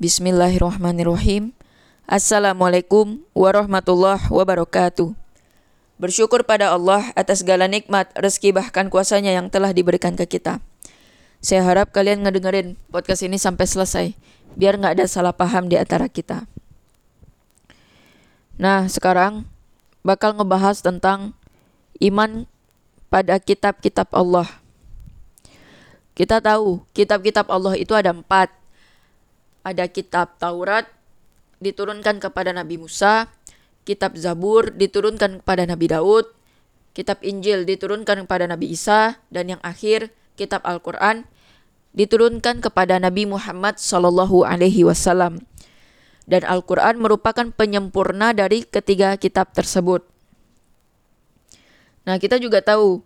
Bismillahirrahmanirrahim. Assalamualaikum warahmatullahi wabarakatuh. Bersyukur pada Allah atas segala nikmat, rezeki bahkan kuasanya yang telah diberikan ke kita. Saya harap kalian ngedengerin podcast ini sampai selesai, biar nggak ada salah paham di antara kita. Nah, sekarang bakal ngebahas tentang iman pada kitab-kitab Allah. Kita tahu kitab-kitab Allah itu ada empat. Ada kitab Taurat diturunkan kepada Nabi Musa, kitab Zabur diturunkan kepada Nabi Daud, kitab Injil diturunkan kepada Nabi Isa, dan yang akhir kitab Al-Quran diturunkan kepada Nabi Muhammad Sallallahu Alaihi Wasallam. Dan Al-Quran merupakan penyempurna dari ketiga kitab tersebut. Nah, kita juga tahu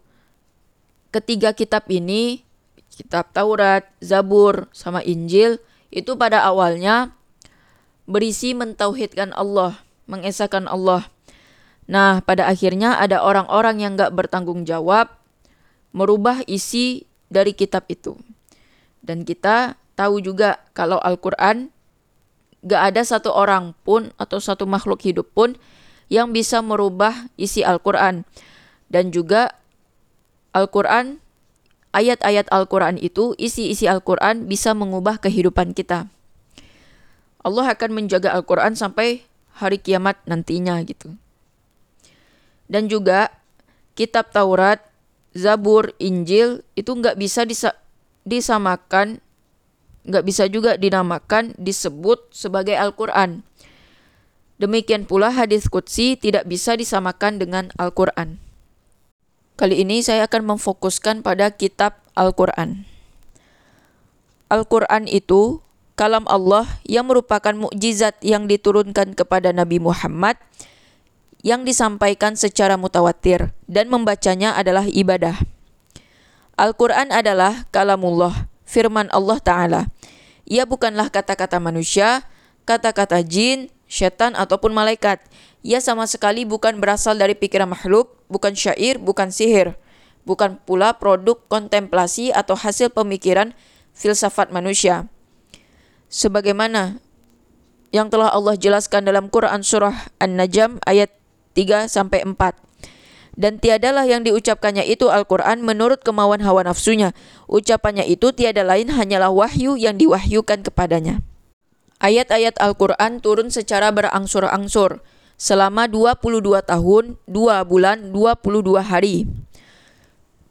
ketiga kitab ini, kitab Taurat, Zabur, sama Injil, itu pada awalnya berisi mentauhidkan Allah mengesahkan Allah. Nah, pada akhirnya ada orang-orang yang gak bertanggung jawab merubah isi dari kitab itu. Dan kita tahu juga kalau Al-Quran gak ada satu orang pun atau satu makhluk hidup pun yang bisa merubah isi Al-Quran. Dan juga Al-Quran, ayat-ayat Al-Quran itu, isi-isi Al-Quran bisa mengubah kehidupan kita. Allah akan menjaga Al-Quran sampai hari kiamat nantinya gitu. Dan juga kitab Taurat, Zabur, Injil itu nggak bisa disa disamakan, nggak bisa juga dinamakan disebut sebagai Al-Quran. Demikian pula hadis Qudsi tidak bisa disamakan dengan Al-Quran. Kali ini saya akan memfokuskan pada kitab Al-Quran. Al-Quran itu kalam Allah yang merupakan mukjizat yang diturunkan kepada Nabi Muhammad yang disampaikan secara mutawatir dan membacanya adalah ibadah. Al-Quran adalah kalamullah, firman Allah Ta'ala. Ia bukanlah kata-kata manusia, kata-kata jin, setan, ataupun malaikat. Ia sama sekali bukan berasal dari pikiran makhluk, bukan syair, bukan sihir. Bukan pula produk kontemplasi atau hasil pemikiran filsafat manusia sebagaimana yang telah Allah jelaskan dalam Quran surah An-Najm ayat 3 sampai 4. Dan tiadalah yang diucapkannya itu Al-Quran menurut kemauan hawa nafsunya. Ucapannya itu tiada lain hanyalah wahyu yang diwahyukan kepadanya. Ayat-ayat Al-Quran turun secara berangsur-angsur selama 22 tahun, 2 bulan, 22 hari.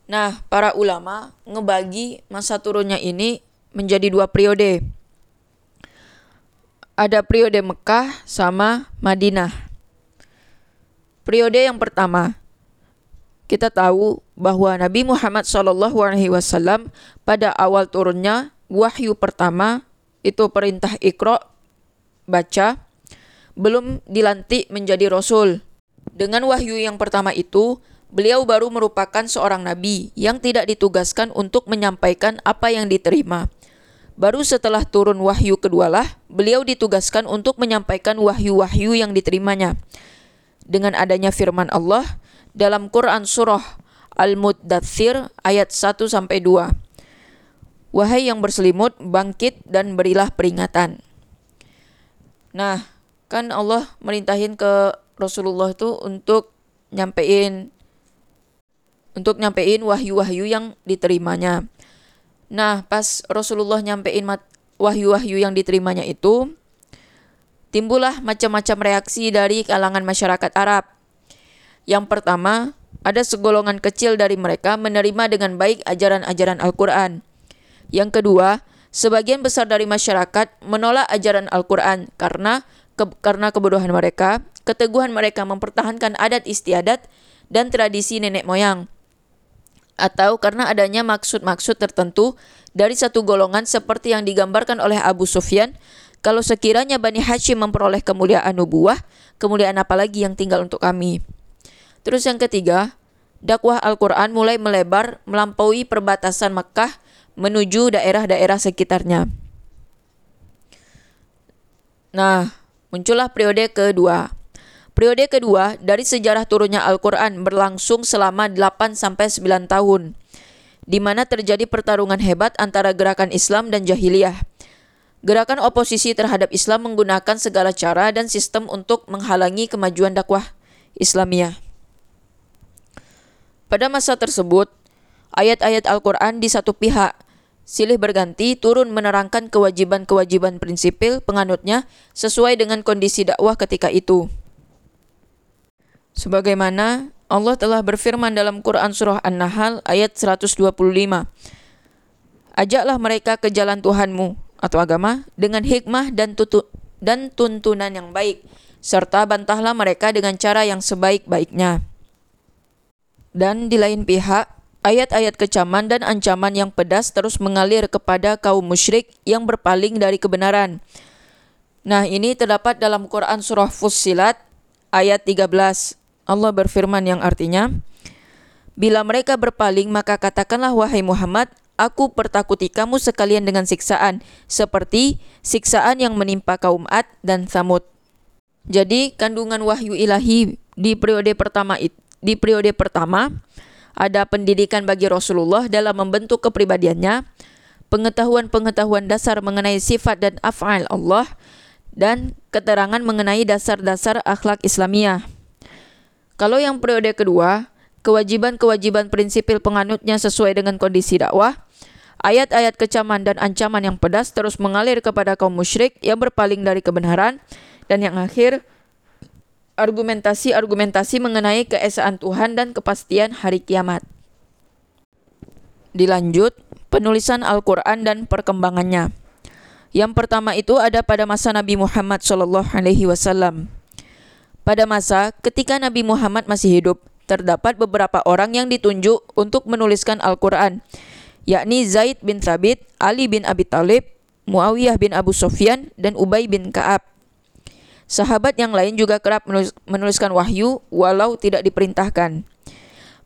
Nah, para ulama ngebagi masa turunnya ini menjadi dua periode ada periode Mekah sama Madinah. Periode yang pertama, kita tahu bahwa Nabi Muhammad SAW pada awal turunnya wahyu pertama itu perintah ikro baca belum dilantik menjadi rasul. Dengan wahyu yang pertama itu, beliau baru merupakan seorang nabi yang tidak ditugaskan untuk menyampaikan apa yang diterima Baru setelah turun wahyu kedualah, beliau ditugaskan untuk menyampaikan wahyu-wahyu yang diterimanya. Dengan adanya firman Allah dalam Quran surah Al-Muddathir ayat 1 sampai 2. Wahai yang berselimut, bangkit dan berilah peringatan. Nah, kan Allah merintahin ke Rasulullah itu untuk nyampein untuk nyampein wahyu-wahyu yang diterimanya. Nah, pas Rasulullah nyampein wahyu-wahyu yang diterimanya itu, timbullah macam-macam reaksi dari kalangan masyarakat Arab. Yang pertama, ada segolongan kecil dari mereka menerima dengan baik ajaran-ajaran Al-Quran. Yang kedua, sebagian besar dari masyarakat menolak ajaran Al-Quran karena ke, karena kebodohan mereka, keteguhan mereka mempertahankan adat istiadat dan tradisi nenek moyang atau karena adanya maksud-maksud tertentu dari satu golongan seperti yang digambarkan oleh Abu Sufyan, kalau sekiranya Bani Hashim memperoleh kemuliaan nubuah, kemuliaan apa lagi yang tinggal untuk kami? Terus yang ketiga, dakwah Al-Quran mulai melebar melampaui perbatasan Mekah menuju daerah-daerah sekitarnya. Nah, muncullah periode kedua. Periode kedua dari sejarah turunnya Al-Quran berlangsung selama 8 9 tahun, di mana terjadi pertarungan hebat antara gerakan Islam dan jahiliyah. Gerakan oposisi terhadap Islam menggunakan segala cara dan sistem untuk menghalangi kemajuan dakwah Islamiyah. Pada masa tersebut, ayat-ayat Al-Quran di satu pihak silih berganti turun menerangkan kewajiban-kewajiban prinsipil penganutnya sesuai dengan kondisi dakwah ketika itu. Sebagaimana Allah telah berfirman dalam Quran Surah An-Nahl ayat 125. Ajaklah mereka ke jalan Tuhanmu atau agama dengan hikmah dan tutu dan tuntunan yang baik serta bantahlah mereka dengan cara yang sebaik-baiknya. Dan di lain pihak, ayat-ayat kecaman dan ancaman yang pedas terus mengalir kepada kaum musyrik yang berpaling dari kebenaran. Nah, ini terdapat dalam Quran surah Fussilat ayat 13. Allah berfirman yang artinya, Bila mereka berpaling, maka katakanlah wahai Muhammad, Aku pertakuti kamu sekalian dengan siksaan, seperti siksaan yang menimpa kaum Ad dan Samud. Jadi kandungan wahyu ilahi di periode pertama di periode pertama ada pendidikan bagi Rasulullah dalam membentuk kepribadiannya, pengetahuan-pengetahuan dasar mengenai sifat dan af'al Allah, dan keterangan mengenai dasar-dasar akhlak Islamiyah. Kalau yang periode kedua, kewajiban-kewajiban prinsipil penganutnya sesuai dengan kondisi dakwah, ayat-ayat kecaman dan ancaman yang pedas terus mengalir kepada kaum musyrik yang berpaling dari kebenaran, dan yang akhir, argumentasi-argumentasi mengenai keesaan Tuhan dan kepastian hari kiamat. Dilanjut, penulisan Al-Quran dan perkembangannya. Yang pertama itu ada pada masa Nabi Muhammad SAW. Pada masa ketika Nabi Muhammad masih hidup, terdapat beberapa orang yang ditunjuk untuk menuliskan Al-Quran, yakni Zaid bin Thabit, Ali bin Abi Talib, Muawiyah bin Abu Sufyan, dan Ubay bin Ka'ab. Sahabat yang lain juga kerap menuliskan wahyu walau tidak diperintahkan.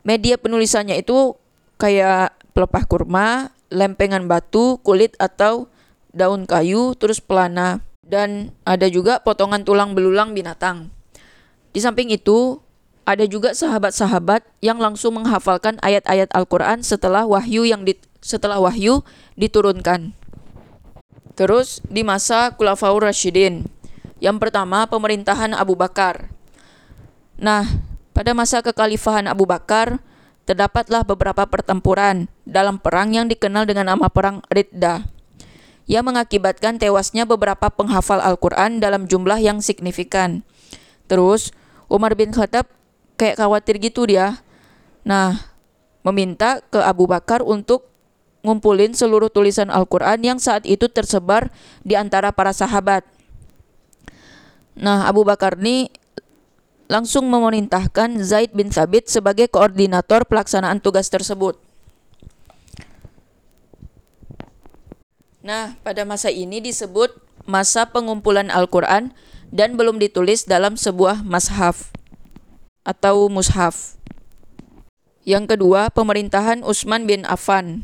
Media penulisannya itu kayak pelepah kurma, lempengan batu, kulit atau daun kayu, terus pelana, dan ada juga potongan tulang belulang binatang. Di samping itu, ada juga sahabat-sahabat yang langsung menghafalkan ayat-ayat Al-Quran setelah wahyu yang di, setelah wahyu diturunkan. Terus di masa Khulafaur Rashidin. Yang pertama pemerintahan Abu Bakar. Nah, pada masa kekhalifahan Abu Bakar terdapatlah beberapa pertempuran dalam perang yang dikenal dengan nama perang Ridda yang mengakibatkan tewasnya beberapa penghafal Al-Quran dalam jumlah yang signifikan. Terus, Umar bin Khattab kayak khawatir gitu dia. Nah, meminta ke Abu Bakar untuk ngumpulin seluruh tulisan Al-Quran yang saat itu tersebar di antara para sahabat. Nah, Abu Bakar ini langsung memerintahkan Zaid bin Thabit sebagai koordinator pelaksanaan tugas tersebut. Nah, pada masa ini disebut masa pengumpulan Al-Quran dan belum ditulis dalam sebuah mashaf atau mushaf. Yang kedua, pemerintahan Utsman bin Affan.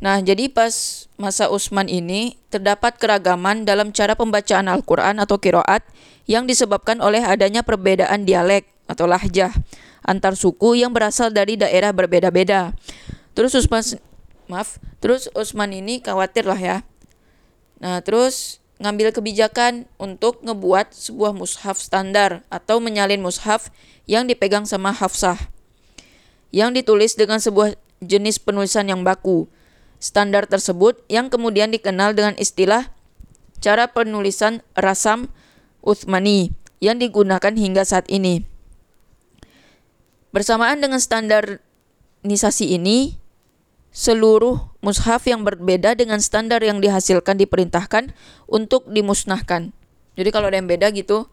Nah, jadi pas masa Utsman ini terdapat keragaman dalam cara pembacaan Al-Qur'an atau kiroat yang disebabkan oleh adanya perbedaan dialek atau lahjah antar suku yang berasal dari daerah berbeda-beda. Terus Utsman maaf, terus Utsman ini khawatir lah ya. Nah, terus ngambil kebijakan untuk ngebuat sebuah mushaf standar atau menyalin mushaf yang dipegang sama Hafsah yang ditulis dengan sebuah jenis penulisan yang baku. Standar tersebut yang kemudian dikenal dengan istilah cara penulisan rasam Uthmani yang digunakan hingga saat ini. Bersamaan dengan standarisasi ini, seluruh mushaf yang berbeda dengan standar yang dihasilkan diperintahkan untuk dimusnahkan. Jadi kalau ada yang beda gitu,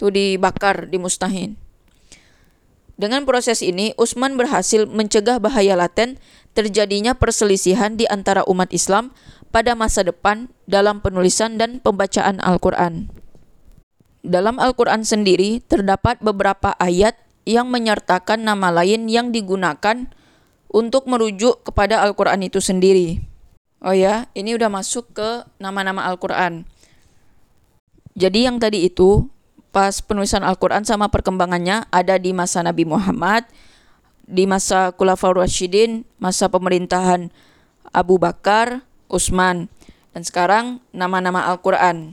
tuh dibakar, dimusnahin. Dengan proses ini, Utsman berhasil mencegah bahaya laten terjadinya perselisihan di antara umat Islam pada masa depan dalam penulisan dan pembacaan Al-Quran. Dalam Al-Quran sendiri terdapat beberapa ayat yang menyertakan nama lain yang digunakan untuk merujuk kepada Al-Quran itu sendiri. Oh ya, ini udah masuk ke nama-nama Al-Quran. Jadi yang tadi itu, pas penulisan Al-Quran sama perkembangannya ada di masa Nabi Muhammad, di masa Khulafaur Rashidin, masa pemerintahan Abu Bakar, Utsman. Dan sekarang nama-nama Al-Quran.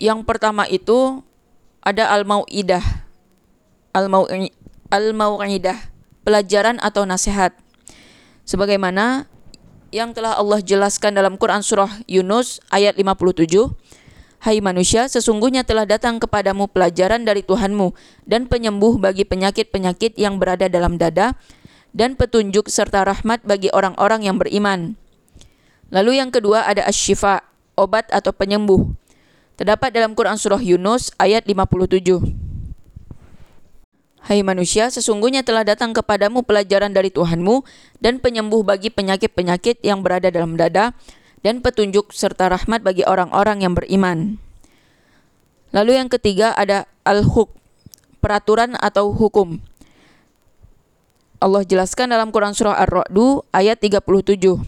Yang pertama itu ada Al-Mau'idah. Al-Mau'idah, pelajaran atau nasihat. Sebagaimana yang telah Allah jelaskan dalam Quran surah Yunus ayat 57, Hai manusia, sesungguhnya telah datang kepadamu pelajaran dari Tuhanmu dan penyembuh bagi penyakit-penyakit yang berada dalam dada dan petunjuk serta rahmat bagi orang-orang yang beriman. Lalu yang kedua ada asyifa, obat atau penyembuh. Terdapat dalam Quran surah Yunus ayat 57. Hai manusia, sesungguhnya telah datang kepadamu pelajaran dari Tuhanmu dan penyembuh bagi penyakit-penyakit yang berada dalam dada dan petunjuk serta rahmat bagi orang-orang yang beriman. Lalu yang ketiga ada al-huk, peraturan atau hukum. Allah jelaskan dalam Quran surah Ar-Ra'du ayat 37.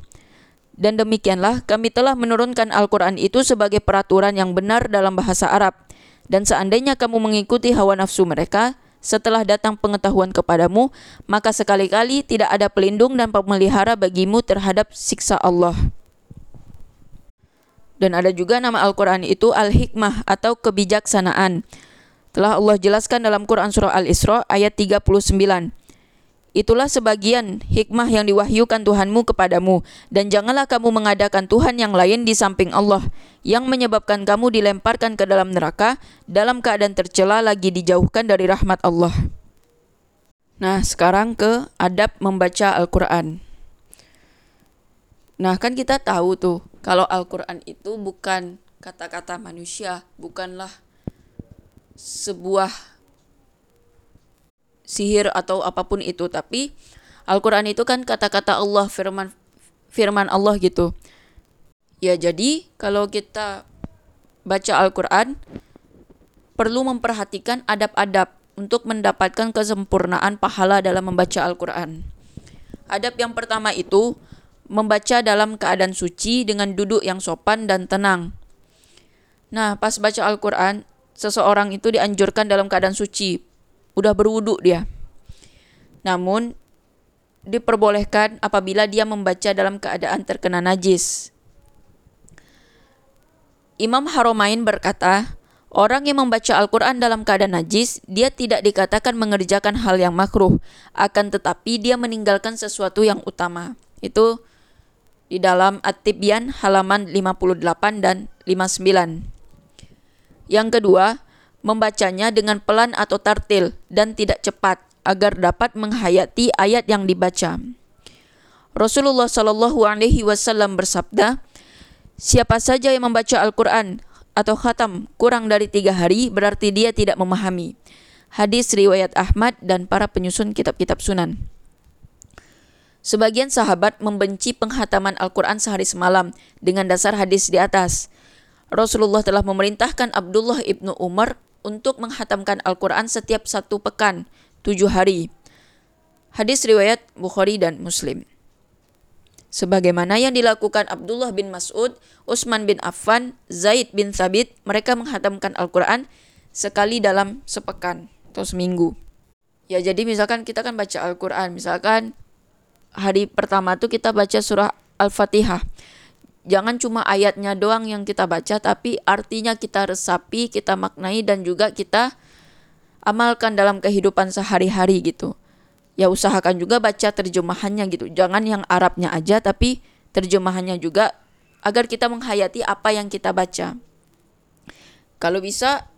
Dan demikianlah kami telah menurunkan Al-Quran itu sebagai peraturan yang benar dalam bahasa Arab. Dan seandainya kamu mengikuti hawa nafsu mereka, setelah datang pengetahuan kepadamu, maka sekali-kali tidak ada pelindung dan pemelihara bagimu terhadap siksa Allah. Dan ada juga nama Al-Quran itu Al-Hikmah atau kebijaksanaan. Telah Allah jelaskan dalam Quran Surah Al-Isra ayat 39. Itulah sebagian hikmah yang diwahyukan Tuhanmu kepadamu, dan janganlah kamu mengadakan Tuhan yang lain di samping Allah, yang menyebabkan kamu dilemparkan ke dalam neraka dalam keadaan tercela lagi dijauhkan dari rahmat Allah. Nah, sekarang ke adab membaca Al-Quran. Nah, kan kita tahu tuh, kalau Al-Quran itu bukan kata-kata manusia, bukanlah sebuah sihir atau apa pun itu, tapi Al-Quran itu kan kata-kata Allah, firman firman Allah gitu. Ya jadi kalau kita baca Al-Quran, perlu memperhatikan adab-adab untuk mendapatkan kesempurnaan pahala dalam membaca Al-Quran. Adab yang pertama itu membaca dalam keadaan suci dengan duduk yang sopan dan tenang. Nah, pas baca Al-Quran, seseorang itu dianjurkan dalam keadaan suci, udah berwuduk dia. Namun, diperbolehkan apabila dia membaca dalam keadaan terkena najis. Imam Haromain berkata, Orang yang membaca Al-Quran dalam keadaan najis, dia tidak dikatakan mengerjakan hal yang makruh, akan tetapi dia meninggalkan sesuatu yang utama. Itu di dalam At-Tibyan halaman 58 dan 59. Yang kedua, membacanya dengan pelan atau tartil dan tidak cepat agar dapat menghayati ayat yang dibaca. Rasulullah Shallallahu Alaihi Wasallam bersabda, siapa saja yang membaca Al-Quran atau khatam kurang dari tiga hari berarti dia tidak memahami. Hadis riwayat Ahmad dan para penyusun kitab-kitab sunan. Sebagian sahabat membenci penghataman Al-Quran sehari semalam dengan dasar hadis di atas. Rasulullah telah memerintahkan Abdullah ibnu Umar untuk menghatamkan Al-Quran setiap satu pekan, tujuh hari. Hadis riwayat Bukhari dan Muslim. Sebagaimana yang dilakukan Abdullah bin Mas'ud, Utsman bin Affan, Zaid bin Thabit, mereka menghatamkan Al-Quran sekali dalam sepekan atau seminggu. Ya jadi misalkan kita kan baca Al-Quran, misalkan hari pertama tuh kita baca surah Al-Fatihah. Jangan cuma ayatnya doang yang kita baca, tapi artinya kita resapi, kita maknai, dan juga kita amalkan dalam kehidupan sehari-hari gitu. Ya usahakan juga baca terjemahannya gitu. Jangan yang Arabnya aja, tapi terjemahannya juga agar kita menghayati apa yang kita baca. Kalau bisa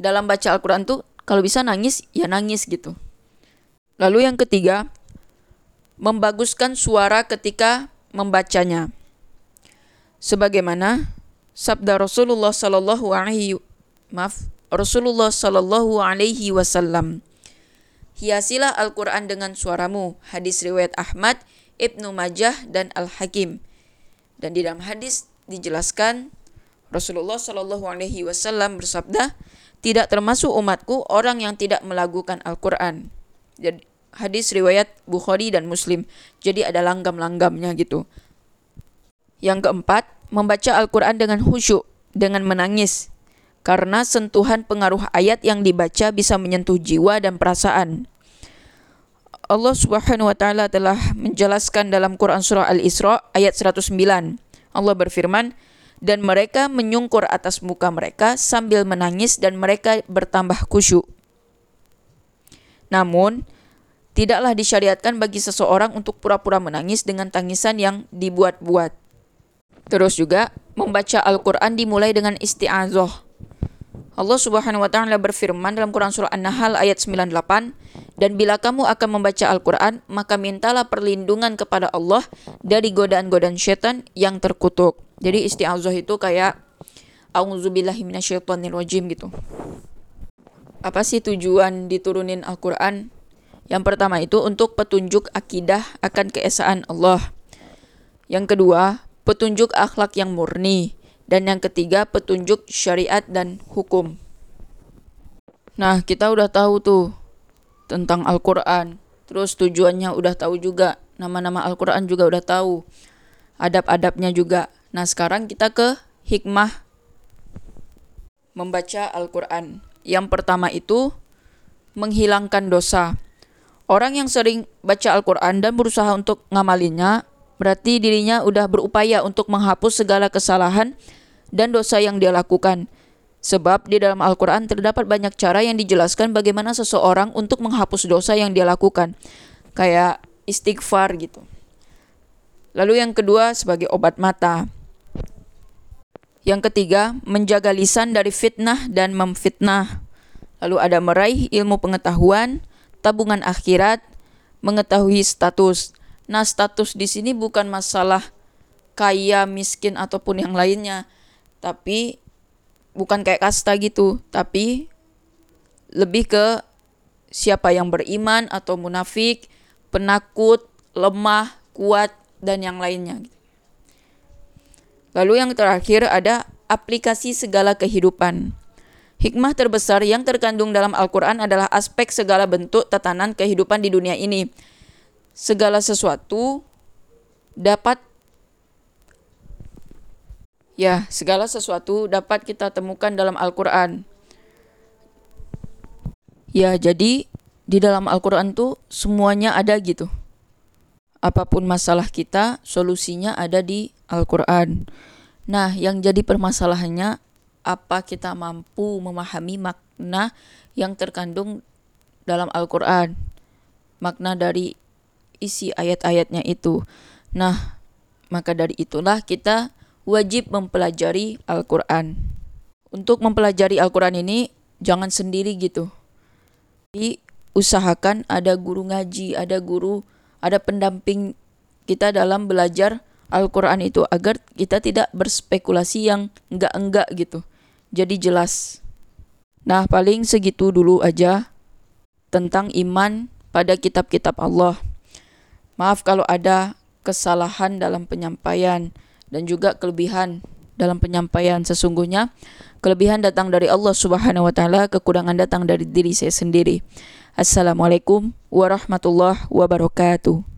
dalam baca Al-Quran tuh, kalau bisa nangis, ya nangis gitu. Lalu yang ketiga, membaguskan suara ketika membacanya. Sebagaimana sabda Rasulullah sallallahu alaihi maaf Rasulullah sallallahu alaihi wasallam Hiasilah Al-Quran dengan suaramu. Hadis riwayat Ahmad, Ibnu Majah, dan Al-Hakim. Dan di dalam hadis dijelaskan Rasulullah Shallallahu Alaihi Wasallam bersabda, tidak termasuk umatku orang yang tidak melakukan Al-Quran. Hadis riwayat Bukhari dan Muslim. Jadi ada langgam-langgamnya gitu. Yang keempat, membaca Al-Quran dengan khusyuk, dengan menangis. Karena sentuhan pengaruh ayat yang dibaca bisa menyentuh jiwa dan perasaan. Allah Subhanahu wa taala telah menjelaskan dalam Quran surah Al-Isra ayat 109. Allah berfirman, dan mereka menyungkur atas muka mereka sambil menangis dan mereka bertambah khusyuk. Namun, tidaklah disyariatkan bagi seseorang untuk pura-pura menangis dengan tangisan yang dibuat-buat. Terus juga, membaca Al-Quran dimulai dengan isti'azoh. Allah Subhanahu wa taala berfirman dalam Quran surah An-Nahl ayat 98, "Dan bila kamu akan membaca Al-Qur'an, maka mintalah perlindungan kepada Allah dari godaan-godaan syaitan yang terkutuk." Jadi isti'azah itu kayak auzubillahi minasyaitonirrajim gitu. Apa sih tujuan diturunin Al-Qur'an? Yang pertama itu untuk petunjuk akidah akan keesaan Allah. Yang kedua, petunjuk akhlak yang murni. Dan yang ketiga, petunjuk syariat dan hukum. Nah, kita udah tahu tuh tentang Al-Quran. Terus tujuannya udah tahu juga. Nama-nama Al-Quran juga udah tahu. Adab-adabnya juga. Nah, sekarang kita ke hikmah membaca Al-Quran. Yang pertama itu menghilangkan dosa. Orang yang sering baca Al-Quran dan berusaha untuk ngamalinnya Berarti dirinya udah berupaya untuk menghapus segala kesalahan dan dosa yang dia lakukan. Sebab di dalam Al-Quran terdapat banyak cara yang dijelaskan bagaimana seseorang untuk menghapus dosa yang dia lakukan. Kayak istighfar gitu. Lalu yang kedua sebagai obat mata. Yang ketiga, menjaga lisan dari fitnah dan memfitnah. Lalu ada meraih ilmu pengetahuan, tabungan akhirat, mengetahui status. Nah, status di sini bukan masalah kaya, miskin ataupun yang lainnya, tapi bukan kayak kasta gitu, tapi lebih ke siapa yang beriman atau munafik, penakut, lemah, kuat dan yang lainnya. Lalu yang terakhir ada aplikasi segala kehidupan. Hikmah terbesar yang terkandung dalam Al-Quran adalah aspek segala bentuk tatanan kehidupan di dunia ini segala sesuatu dapat ya, segala sesuatu dapat kita temukan dalam Al-Qur'an. Ya, jadi di dalam Al-Qur'an tuh semuanya ada gitu. Apa pun masalah kita, solusinya ada di Al-Qur'an. Nah, yang jadi permasalahannya apa kita mampu memahami makna yang terkandung dalam Al-Qur'an. Makna dari isi ayat-ayatnya itu. Nah, maka dari itulah kita wajib mempelajari Al-Quran. Untuk mempelajari Al-Quran ini jangan sendiri gitu. Tapi usahakan ada guru ngaji, ada guru, ada pendamping kita dalam belajar Al-Quran itu agar kita tidak berspekulasi yang enggak-enggak gitu. Jadi jelas. Nah, paling segitu dulu aja tentang iman pada kitab-kitab Allah. Maaf kalau ada kesalahan dalam penyampaian dan juga kelebihan dalam penyampaian sesungguhnya kelebihan datang dari Allah Subhanahu wa taala, kekurangan datang dari diri saya sendiri. Assalamualaikum warahmatullahi wabarakatuh.